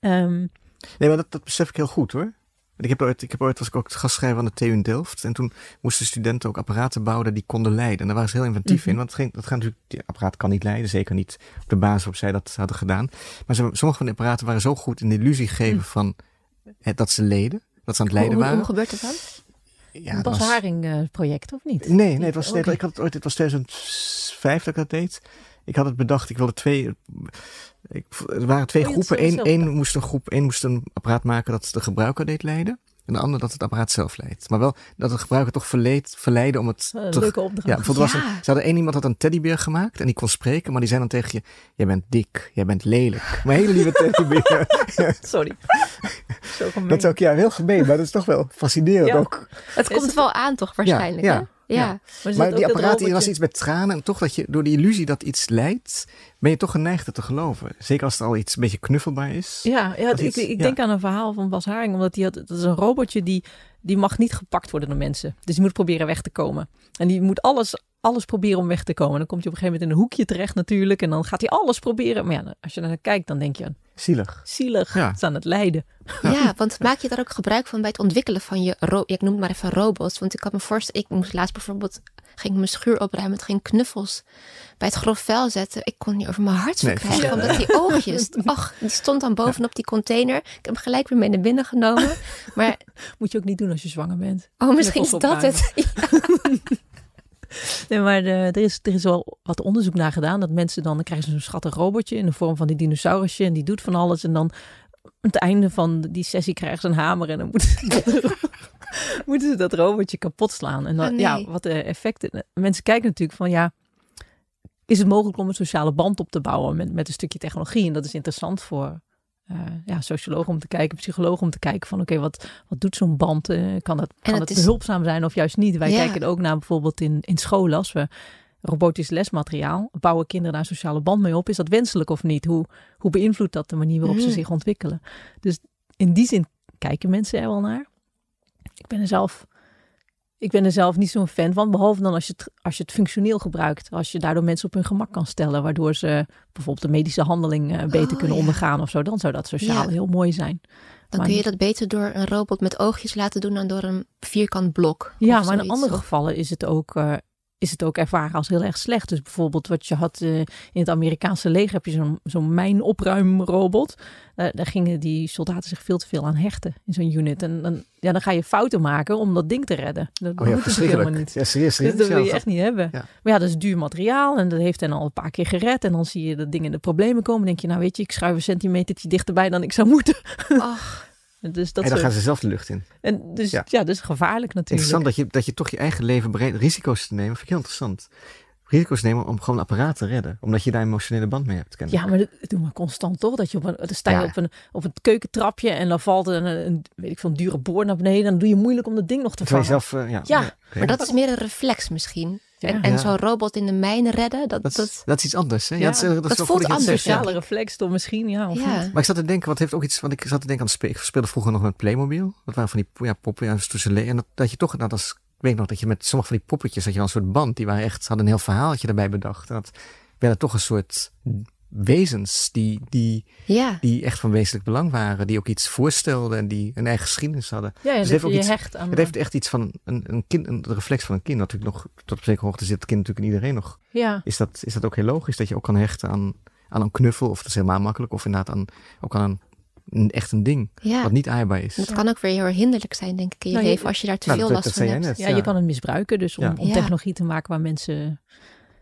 Um, Nee, maar dat, dat besef ik heel goed hoor. Ik heb ooit, ik heb ooit was ik ook gastschrijver aan de TU in Delft. En toen moesten studenten ook apparaten bouwen die konden leiden. En daar waren ze heel inventief in. Mhm. Want het ging, dat gaat natuurlijk, die apparaat kan niet leiden. Zeker niet op de basis waarop zij dat hadden gedaan. Maar sommige van de apparaten waren zo goed in de illusie geven mhm. van het, dat ze leden. Dat ze aan het leiden waren. Hoe gebeurt dat dan? ja, Bas was... Haring project, of niet? Nee, nee, het was, nee, ik had het ooit, het was 2005 dat ik dat deed. Ik had het bedacht, ik wilde twee. Ik, er waren twee oh, groepen. Eén, één moest een groep, één moest een apparaat maken dat de gebruiker deed leiden. En de andere dat het apparaat zelf leidt. Maar wel dat de gebruiker toch verleed, verleiden om het. Een te, leuke opdracht. Ja, bijvoorbeeld Was een, ze hadden één iemand had een teddybeer gemaakt en die kon spreken, maar die zei dan tegen je: Jij bent dik, jij bent lelijk. Maar hele lieve teddybeer. [laughs] Sorry. Zo dat is ook ja, heel gemeen, maar dat is toch wel fascinerend ook. Het komt wel aan, toch waarschijnlijk? Ja, ja. Maar, die apparaat hier was iets met tranen. En toch dat je door die illusie dat iets leidt, ben je toch geneigd te geloven. Zeker als het al iets een beetje knuffelbaar is. Ja, ja ik, ik denk aan een verhaal van Bas Haring. Omdat hij had, dat is een robotje die, die mag niet gepakt worden door mensen. Dus die moet proberen weg te komen. En die moet alles alles proberen om weg te komen. Dan komt hij op een gegeven moment in een hoekje terecht natuurlijk. En dan gaat hij alles proberen. Maar ja, als je naar kijkt, dan denk je... Zielig. Zielig. Ja. Het is aan het lijden. Ja, want maak je daar ook gebruik van bij het ontwikkelen van je... ik noem het maar even robots. Want ik kan me voorstellen... Ik moest laatst bijvoorbeeld... Ging mijn schuur opruimen. Het ging knuffels bij het grof vuil zetten. Ik kon niet over mijn hart nee, krijgen. Omdat die oogjes... [laughs] Ach, die stond dan bovenop die container. Ik heb hem gelijk weer mee naar binnen genomen. Maar... [laughs] Moet je ook niet doen als je zwanger bent. Oh, misschien is dat het. [laughs] [laughs] Nee, maar eh, er, is, er is wel wat onderzoek naar gedaan. Dat mensen dan, dan krijgen ze zo'n schattig robotje in de vorm van die dinosaurusje. En die doet van alles. En dan aan het einde van die sessie krijgen ze een hamer. En dan moeten ze dat, [laughs] [laughs] moeten ze dat robotje kapot slaan. En dan, oh, ja, wat de effecten. Mensen kijken natuurlijk van ja. Is het mogelijk om een sociale band op te bouwen met, met een stukje technologie? En dat is interessant voor, uh, ja, socioloog om te kijken, psycholoog om te kijken van oké, wat, wat doet zo'n band? Uh, kan dat, kan het, behulpzaam zijn of juist niet? Wij kijken ook naar bijvoorbeeld in, in scholen als we robotisch lesmateriaal, bouwen kinderen daar een sociale band mee op? Is dat wenselijk of niet? Hoe, hoe beïnvloedt dat de manier waarop ze mm. zich ontwikkelen? Dus in die zin kijken mensen er wel naar. Ik ben er zelf ik ben er zelf niet zo'n fan van. Behalve dan als je, het, als je het functioneel gebruikt. Als je daardoor mensen op hun gemak kan stellen. Waardoor ze bijvoorbeeld de medische handeling uh, beter oh, kunnen ondergaan of zo. Dan zou dat sociaal heel mooi zijn. Dan kun je dat beter door een robot met oogjes laten doen dan door een vierkant blok. Ja, maar in andere gevallen is het ook. Uh, is het ook ervaren als heel erg slecht. Dus bijvoorbeeld wat je had uh, in het Amerikaanse leger, heb je zo'n zo'n mijnopruimrobot. Uh, daar gingen die soldaten zich veel te veel aan hechten in zo'n unit. En dan, ja, dan ga je fouten maken om dat ding te redden. Dat oh ja, moet helemaal niet. Ja, serieus, serieus, dat wil je echt niet hebben. Ja. Maar ja, dat is duur materiaal en dat heeft hen al een paar keer gered. En dan zie je dat dingen in de problemen komen. denk je, nou weet je, ik schuif een centimeter dichterbij dan ik zou moeten. Ach. Dus dat en dan gaan ze zelf de lucht in. En dus ja, ja dus gevaarlijk natuurlijk. Interessant dat je, dat je toch je eigen leven bereid risico's te nemen. Vind ik heel interessant. Risico's nemen om gewoon een apparaat te redden. Omdat je daar een emotionele band mee hebt. Ja, maar dat doen we constant toch? Dat je op een, dan sta je op, een, op een keukentrapje en dan valt een, een, weet ik een dure boor naar beneden. Dan doe je moeilijk om dat ding nog te vangen. Zelf, uh, ja, ja. maar dat is meer een reflex misschien. En, en zo'n robot in de mijnen redden, dat, dat, dat, dat is iets anders. Hè? Ja, dat, dat, dat voelt anders. Een sociale reflex toch misschien, ja. Of Maar ik zat te denken, wat heeft ook iets, want ik zat te denken aan het spelen. Ik speelde vroeger nog met Playmobil. Dat waren van die ja, poppen, ja, tussen en dat, dat je toch, nou, dat is, ik weet nog dat je met sommige van die poppetjes, dat je wel een soort band, die waren echt, hadden een heel verhaaltje erbij bedacht. En dat werden toch een soort wezens die, die, ja. die echt van wezenlijk belang waren. Die ook iets voorstelden en die een eigen geschiedenis hadden. Ja, dus het heeft ook iets, hecht aan. Het heeft echt iets van een, een kind, een reflex van een kind. Natuurlijk nog, tot op zekere hoogte zit het kind natuurlijk in iedereen nog. Ja. Is dat, is dat ook heel logisch dat je ook kan hechten aan, aan een knuffel? Of dat is helemaal makkelijk. Of inderdaad aan, ook aan een, echt een ding. Ja. Wat niet aaibaar is. Het kan ook weer heel hinderlijk zijn, denk ik, in je nou, leven. Als je daar te nou, veel last van hebt. Net, ja, je kan het misbruiken. Dus om, om technologie te maken waar mensen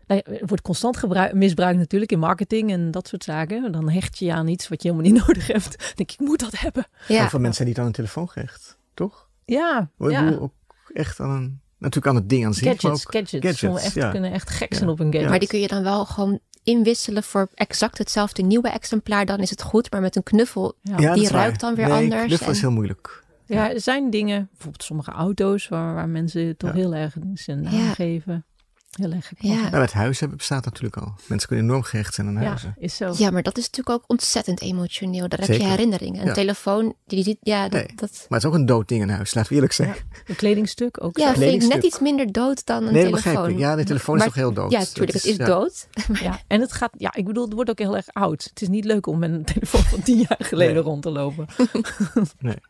nou het wordt constant misbruikt natuurlijk in marketing en dat soort zaken. Dan hecht je je aan iets wat je helemaal niet [laughs] nodig hebt. Dan denk ik, ik moet dat hebben. Ja. Heel veel mensen zijn niet aan een telefoon gehecht, toch? Ja. ja. Ook echt aan een, natuurlijk aan het ding aan zich. Gadgets, gadgets. gadgets echt, ja. kunnen echt gek zijn op een gadget. Maar die kun je dan wel gewoon inwisselen voor exact hetzelfde nieuwe exemplaar. Dan is het goed, maar met een knuffel, die ruikt dan weer nee, anders. knuffel is heel moeilijk. Ja, er zijn dingen, bijvoorbeeld sommige auto's, waar, waar mensen toch heel erg zijn aangeven. Heel erg ja. Nou, het huis hebben bestaat natuurlijk al. Mensen kunnen enorm gehecht zijn aan huizen. Ja, is zo. ja, maar dat is natuurlijk ook ontzettend emotioneel. Daar heb je herinneringen. Een telefoon, die ziet, ja, dat, dat, Maar het is ook een dood ding in huis, laten we eerlijk zijn. Een kledingstuk ook. Ja, vind ik net iets minder dood dan een nee, telefoon. Ik. Ja, de telefoon is toch heel dood. Ja, natuurlijk, het is dood. [laughs] ja, en het gaat, ja, ik bedoel, het wordt ook heel erg oud. Het is niet leuk om met een [laughs] telefoon van tien jaar geleden rond te lopen. nee. [laughs]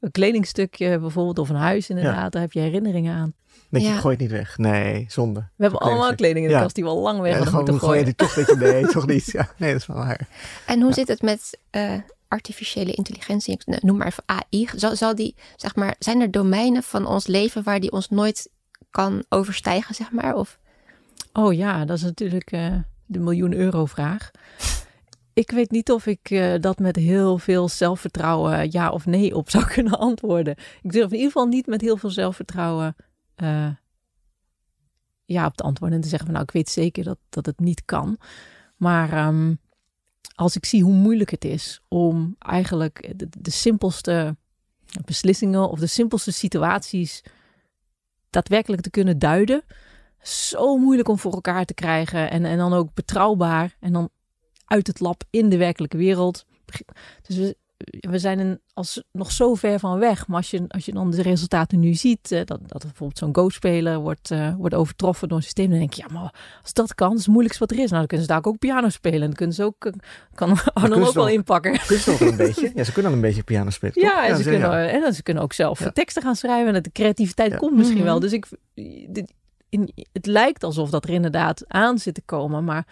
Een kledingstukje bijvoorbeeld, of een huis inderdaad, daar heb je herinneringen aan. Denk je, gooi het niet weg. Nee, zonde. We hebben allemaal kleding in de kast die we al lang weg ja, moeten gooien. Gooi je die toch, [laughs] weet je, nee, toch niet. Ja, nee, dat is wel waar. En hoe zit het met uh, artificiële intelligentie, noem maar even AI, zal, zal die, zeg maar, zijn er domeinen van ons leven waar die ons nooit kan overstijgen, zeg maar? Of? Oh ja, dat is natuurlijk uh, de miljoen euro vraag. Ik weet niet of ik uh, dat met heel veel zelfvertrouwen ja of nee op zou [laughs] kunnen antwoorden. Ik durf in ieder geval niet met heel veel zelfvertrouwen uh, ja op te antwoorden en te zeggen van nou ik weet zeker dat, dat het niet kan. Maar um, als ik zie hoe moeilijk het is om eigenlijk de, de simpelste beslissingen of de simpelste situaties daadwerkelijk te kunnen duiden. Zo moeilijk om voor elkaar te krijgen en, en dan ook betrouwbaar en dan uit het lab in de werkelijke wereld. Dus we zijn een, als, nog zo ver van weg. Maar als je, als je dan de resultaten nu ziet, eh, dat, dat bijvoorbeeld zo'n Go-speler wordt, uh, wordt overtroffen door een systeem, dan denk je, ja, maar als dat kan, dat is het moeilijkste wat er is. Nou, dan kunnen ze daar ook piano spelen. En dan kunnen ze ook, eh, kan Arnold ook wel inpakken. Kunnen ze een beetje? Ja, ze kunnen al een beetje piano spelen, toch? Ja, en, ze, kunnen, en ze kunnen ook zelf ja. teksten gaan schrijven. En de creativiteit komt misschien mhm. wel. Dus ik, in, het lijkt alsof dat er inderdaad aan zit te komen. Maar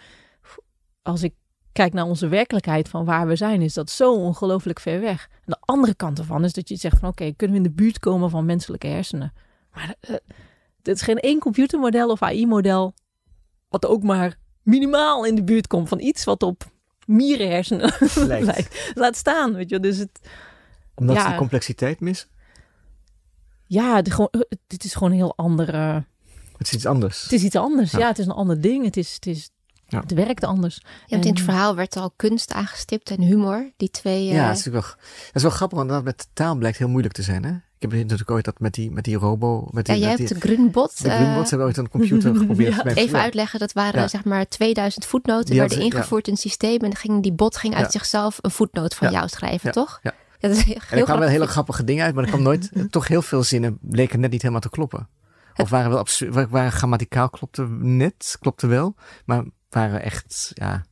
als ik kijk naar onze werkelijkheid van waar we zijn, is dat zo ongelooflijk ver weg. En de andere kant ervan is dat je zegt van oké, kunnen we in de buurt komen van menselijke hersenen? Maar uh, dit is geen één computermodel of AI-model wat ook maar minimaal in de buurt komt van iets wat op mierenhersenen [laughs] lijkt. lijkt. Laat staan, weet je. Dus het, Omdat ja, ze de complexiteit missen? Ja, het, gewoon, dit is gewoon een heel andere... Het is iets anders. Het is iets anders, ja. ja het is een ander ding. Het is, het is ja. Het werkt anders. Ja, en... in het verhaal werd al kunst aangestipt en humor. Die twee. Ja, uh... dat, is wel, dat is wel grappig, want dat met taal blijkt heel moeilijk te zijn. Hè? Ik heb natuurlijk ooit dat met die, met die robo. Met die, ja, jij hebt de Grunbot. De Grunbot, ze hebben ooit een computer [laughs] geprobeerd. ja. Even uitleggen, dat waren zeg maar 2000 voetnoten. Die werden ingevoerd in het systeem. En ging, die bot ging uit zichzelf een voetnoot van jou schrijven, toch? Ja. Ja, dat is heel en er kwamen wel hele grappige dingen uit, maar er kwam nooit, [laughs] toch heel veel zinnen bleken net niet helemaal te kloppen. Of waren wel absurd, waren grammaticaal klopte net, klopte wel, maar waren echt, ja,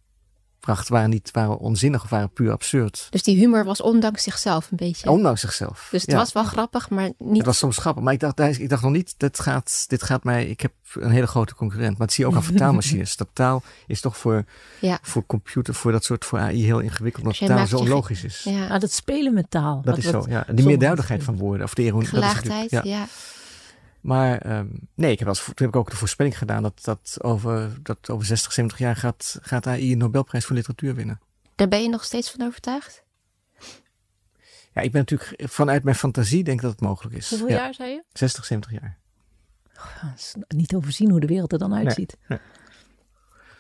pracht, waren niet, waren onzinnig of waren puur absurd. Dus die humor was ondanks zichzelf een beetje. Ondanks zichzelf. Dus het was wel grappig, maar niet. Het was soms grappig, maar ik dacht, ik dacht nog niet, dit gaat, dit gaat mij, ik heb een hele grote concurrent. Maar het zie je ook aan [laughs] vertaalmachines. dat taal is toch voor, ja. voor computer, voor dat soort, voor AI heel ingewikkeld, omdat taal zo logisch is. Ja, ah, dat spelen met taal. Dat, is zo, ja. Die meerduidigheid van woorden, of de ironie. Gelaagdheid, ja. Maar um, nee, ik heb als, toen heb ik ook de voorspelling gedaan dat, dat, over, dat over 60, 70 jaar gaat, gaat AI een Nobelprijs voor literatuur winnen. Daar ben je nog steeds van overtuigd? Ja, ik ben natuurlijk vanuit mijn fantasie denk dat het mogelijk is. Hoeveel jaar zei je? 60, 70 jaar. Oh, is niet overzien hoe de wereld er dan uitziet. Nee,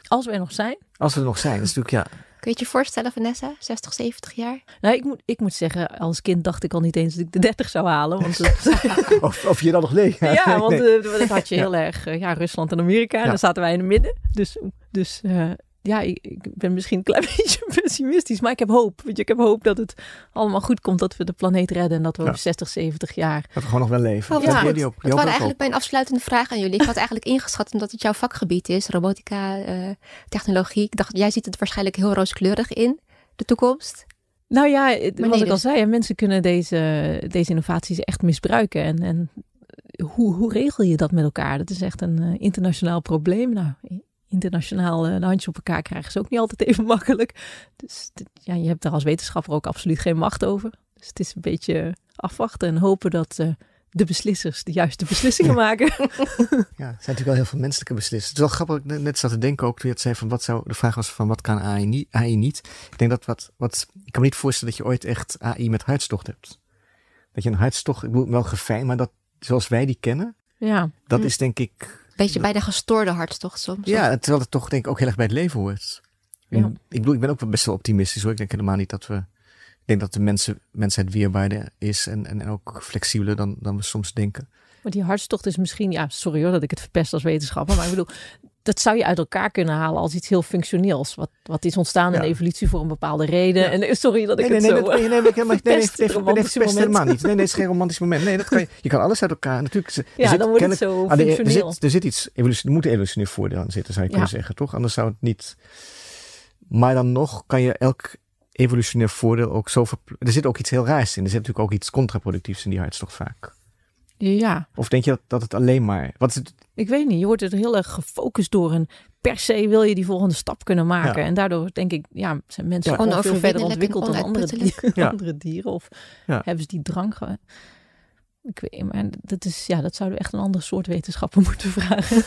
Als we er nog zijn. Als we er nog zijn, is natuurlijk ja. Kun je het je voorstellen, Vanessa? 60, 70 jaar? Nou, ik moet, ik moet zeggen, als kind dacht ik al niet eens dat ik de 30 zou halen. Want [laughs] of, of je dan nog [laughs] nee. Ja, want nee. Uh, dat had je heel erg, uh, ja, Rusland en Amerika. En dan zaten wij in het midden. Dus, dus uh, ja, ik, ik, ben misschien een klein [laughs] beetje pessimistisch, maar ik heb hoop. Weet je, ik heb hoop dat het allemaal goed komt, dat we de planeet redden en dat we ja. over 60, 70 jaar... Dat we gewoon nog wel leven. Oh, ja, die op, die dat was eigenlijk mijn afsluitende vraag aan jullie. Ik had eigenlijk ingeschat, omdat het jouw vakgebied is, robotica, uh, technologie. Ik dacht, jij ziet het waarschijnlijk heel rooskleurig in, de toekomst. Nou ja, wat ik al dus. zei, mensen kunnen deze, deze innovaties echt misbruiken. En, en hoe, hoe regel je dat met elkaar? Dat is echt een uh, internationaal probleem. Nou, internationaal uh, de handjes op elkaar krijgen is ook niet altijd even [laughs] makkelijk. Dus ja, je hebt er als wetenschapper ook absoluut geen macht over. Dus het is een beetje afwachten en hopen dat uh, de beslissers de juiste beslissingen [laughs] maken. ja, er zijn natuurlijk wel heel veel menselijke beslissers. Het is wel grappig, net zat te denken ook toen je het zei van wat zou, de vraag was van wat kan AI niet? AI niet. Ik denk dat wat, wat, ik kan me niet voorstellen dat je ooit echt AI met hartstocht hebt. Dat je een hartstocht, ik bedoel wel gefijn, maar dat zoals wij die kennen, ja. dat hm. is denk ik Beetje bij de gestoorde hartstocht soms. Ja, terwijl het toch denk ik ook heel erg bij het leven hoort. Ja. Ik bedoel, ik ben ook best wel optimistisch hoor. Ik denk helemaal niet dat we... Ik denk dat de mensen, mensheid weerbaarder is en, en ook flexibeler dan, dan we soms denken. Maar die hartstocht is misschien, ja, sorry hoor dat ik het verpest als wetenschapper, maar ik bedoel, dat zou je uit elkaar kunnen halen als iets heel functioneels. Wat, wat is ontstaan in evolutie voor een bepaalde reden. En sorry dat ik nee, nee, het nee, zo... Nee, nee, nee, helemaal, nee, nee, helemaal niet. Nee, nee, het is geen romantisch moment. Nee, dat kan je, je kan alles uit elkaar. Natuurlijk, ja, zit, dan wordt het zo functioneel. Er zit, er zit iets, evolutie, er moet evolutionair voordeel aan zitten, zou je ja. kunnen zeggen, toch? Anders zou het niet... Maar dan nog kan je elk evolutionair voordeel ook zo... Ver, er zit ook iets heel raars in. Er zit natuurlijk ook iets contraproductiefs in die hartstocht vaak. Ja. Of denk je dat, dat het alleen maar... Wat is het? Ik weet niet, je wordt er heel erg gefocust door een per se wil je die volgende stap kunnen maken. En daardoor denk ik, ja, zijn mensen ja. gewoon veel verder ontwikkeld dan andere, dieren, ja. [laughs] andere dieren. Of hebben ze die drang? Ik weet, maar dat is, ja, dat zouden we echt een ander soort wetenschappen [laughs] moeten vragen.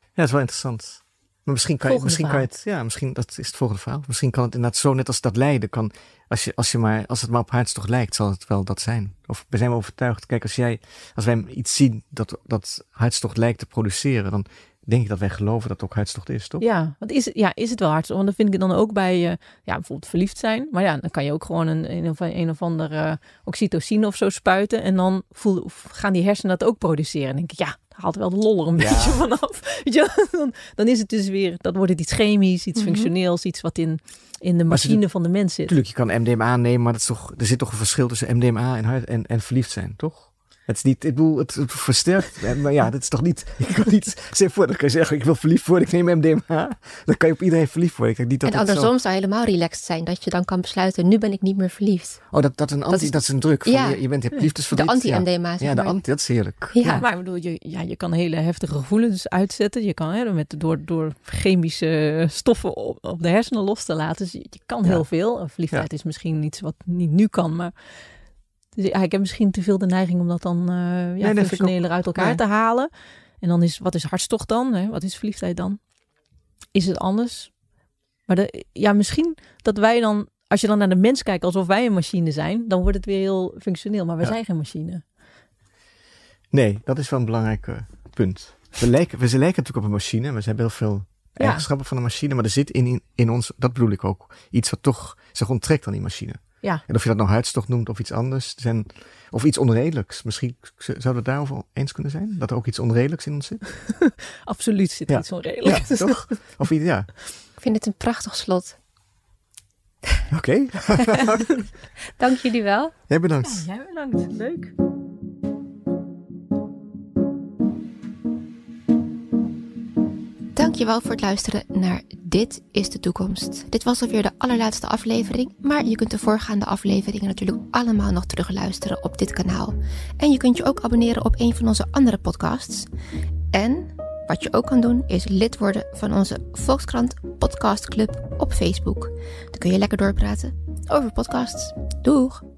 Ja, dat is wel interessant. Maar misschien kan, je, misschien kan je het, ja, misschien dat is het volgende verhaal. Misschien kan het inderdaad zo net als dat lijden kan, als je, als je maar, als het maar op hartstocht lijkt, zal het wel dat zijn. Of we zijn we overtuigd. Kijk, als jij, als wij iets zien dat, dat hartstocht lijkt te produceren, dan denk ik dat wij geloven dat het ook hartstocht is, toch? Ja, want is, ja, is het wel hartstocht? Want dan vind ik het dan ook bij, uh, ja, bijvoorbeeld verliefd zijn. Maar ja, dan kan je ook gewoon een, een, of, een of andere oxytocine of zo spuiten. En dan voel, gaan die hersenen dat ook produceren. En denk ik, ja, haalt wel de lol er een beetje vanaf. [laughs] Je, dan, dan is het dus weer, dat wordt het iets chemisch, iets mm functioneels, iets wat in, in de machine van de mens zit. Tuurlijk, je kan MDMA nemen, maar dat is toch, er zit toch een verschil tussen MDMA en, en, en verliefd zijn, toch? Het is niet, ik bedoel, het, het versterkt. Maar ja, dat is toch niet. Ik kan niet. Zeg voor, dan kan je zeggen: ik wil verliefd worden, ik neem MDMA. Dan kan je op iedereen verliefd worden. Ik denk niet dat en andersom zou helemaal relaxed zijn. Dat je dan kan besluiten: nu ben ik niet meer verliefd. Oh, dat, dat, een anti, dat, is, dat is een druk. Van, ja. je, je bent je liefdesverliefd. De anti-MDMA. Ja, de anti, dat is heerlijk. Ja, maar ik bedoel, je, ja, je kan hele heftige gevoelens uitzetten. Je kan hè, met, door, door chemische stoffen op, op de hersenen los te laten. Dus je, je kan heel veel. Verliefdheid is misschien iets wat niet nu kan, maar dus ja, ik heb misschien te veel de neiging om dat dan uh, ja, nee, functioneler uit elkaar te halen. En dan is, wat is hartstocht dan? Hè? Wat is verliefdheid dan? Is het anders? Maar de, ja, misschien dat wij dan, als je dan naar de mens kijkt alsof wij een machine zijn, dan wordt het weer heel functioneel. Maar we zijn geen machine. Nee, dat is wel een belangrijk uh, punt. We lijken, we lijken natuurlijk op een machine. We hebben heel veel eigenschappen van een machine. Maar er zit in, in, in ons, dat bedoel ik ook, iets wat toch zich onttrekt aan die machine. Ja. En of je dat nou hartstocht noemt of iets anders. Zijn, of iets onredelijks. Misschien zouden we het daarover eens kunnen zijn? Dat er ook iets onredelijks in ons zit? [laughs] Absoluut zit er iets onredelijks. Ja, toch? Of iets, ja. Ik vind het een prachtig slot. Oké. [laughs] Dank jullie wel. Jij bedankt. Ja, jij bedankt. Leuk. Dankjewel voor het luisteren naar Dit is de Toekomst. Dit was alweer de allerlaatste aflevering, maar je kunt de voorgaande afleveringen natuurlijk allemaal nog terugluisteren op dit kanaal. En je kunt je ook abonneren op een van onze andere podcasts. En wat je ook kan doen is lid worden van onze Volkskrant Podcast Club op Facebook. Dan kun je lekker doorpraten over podcasts. Doeg!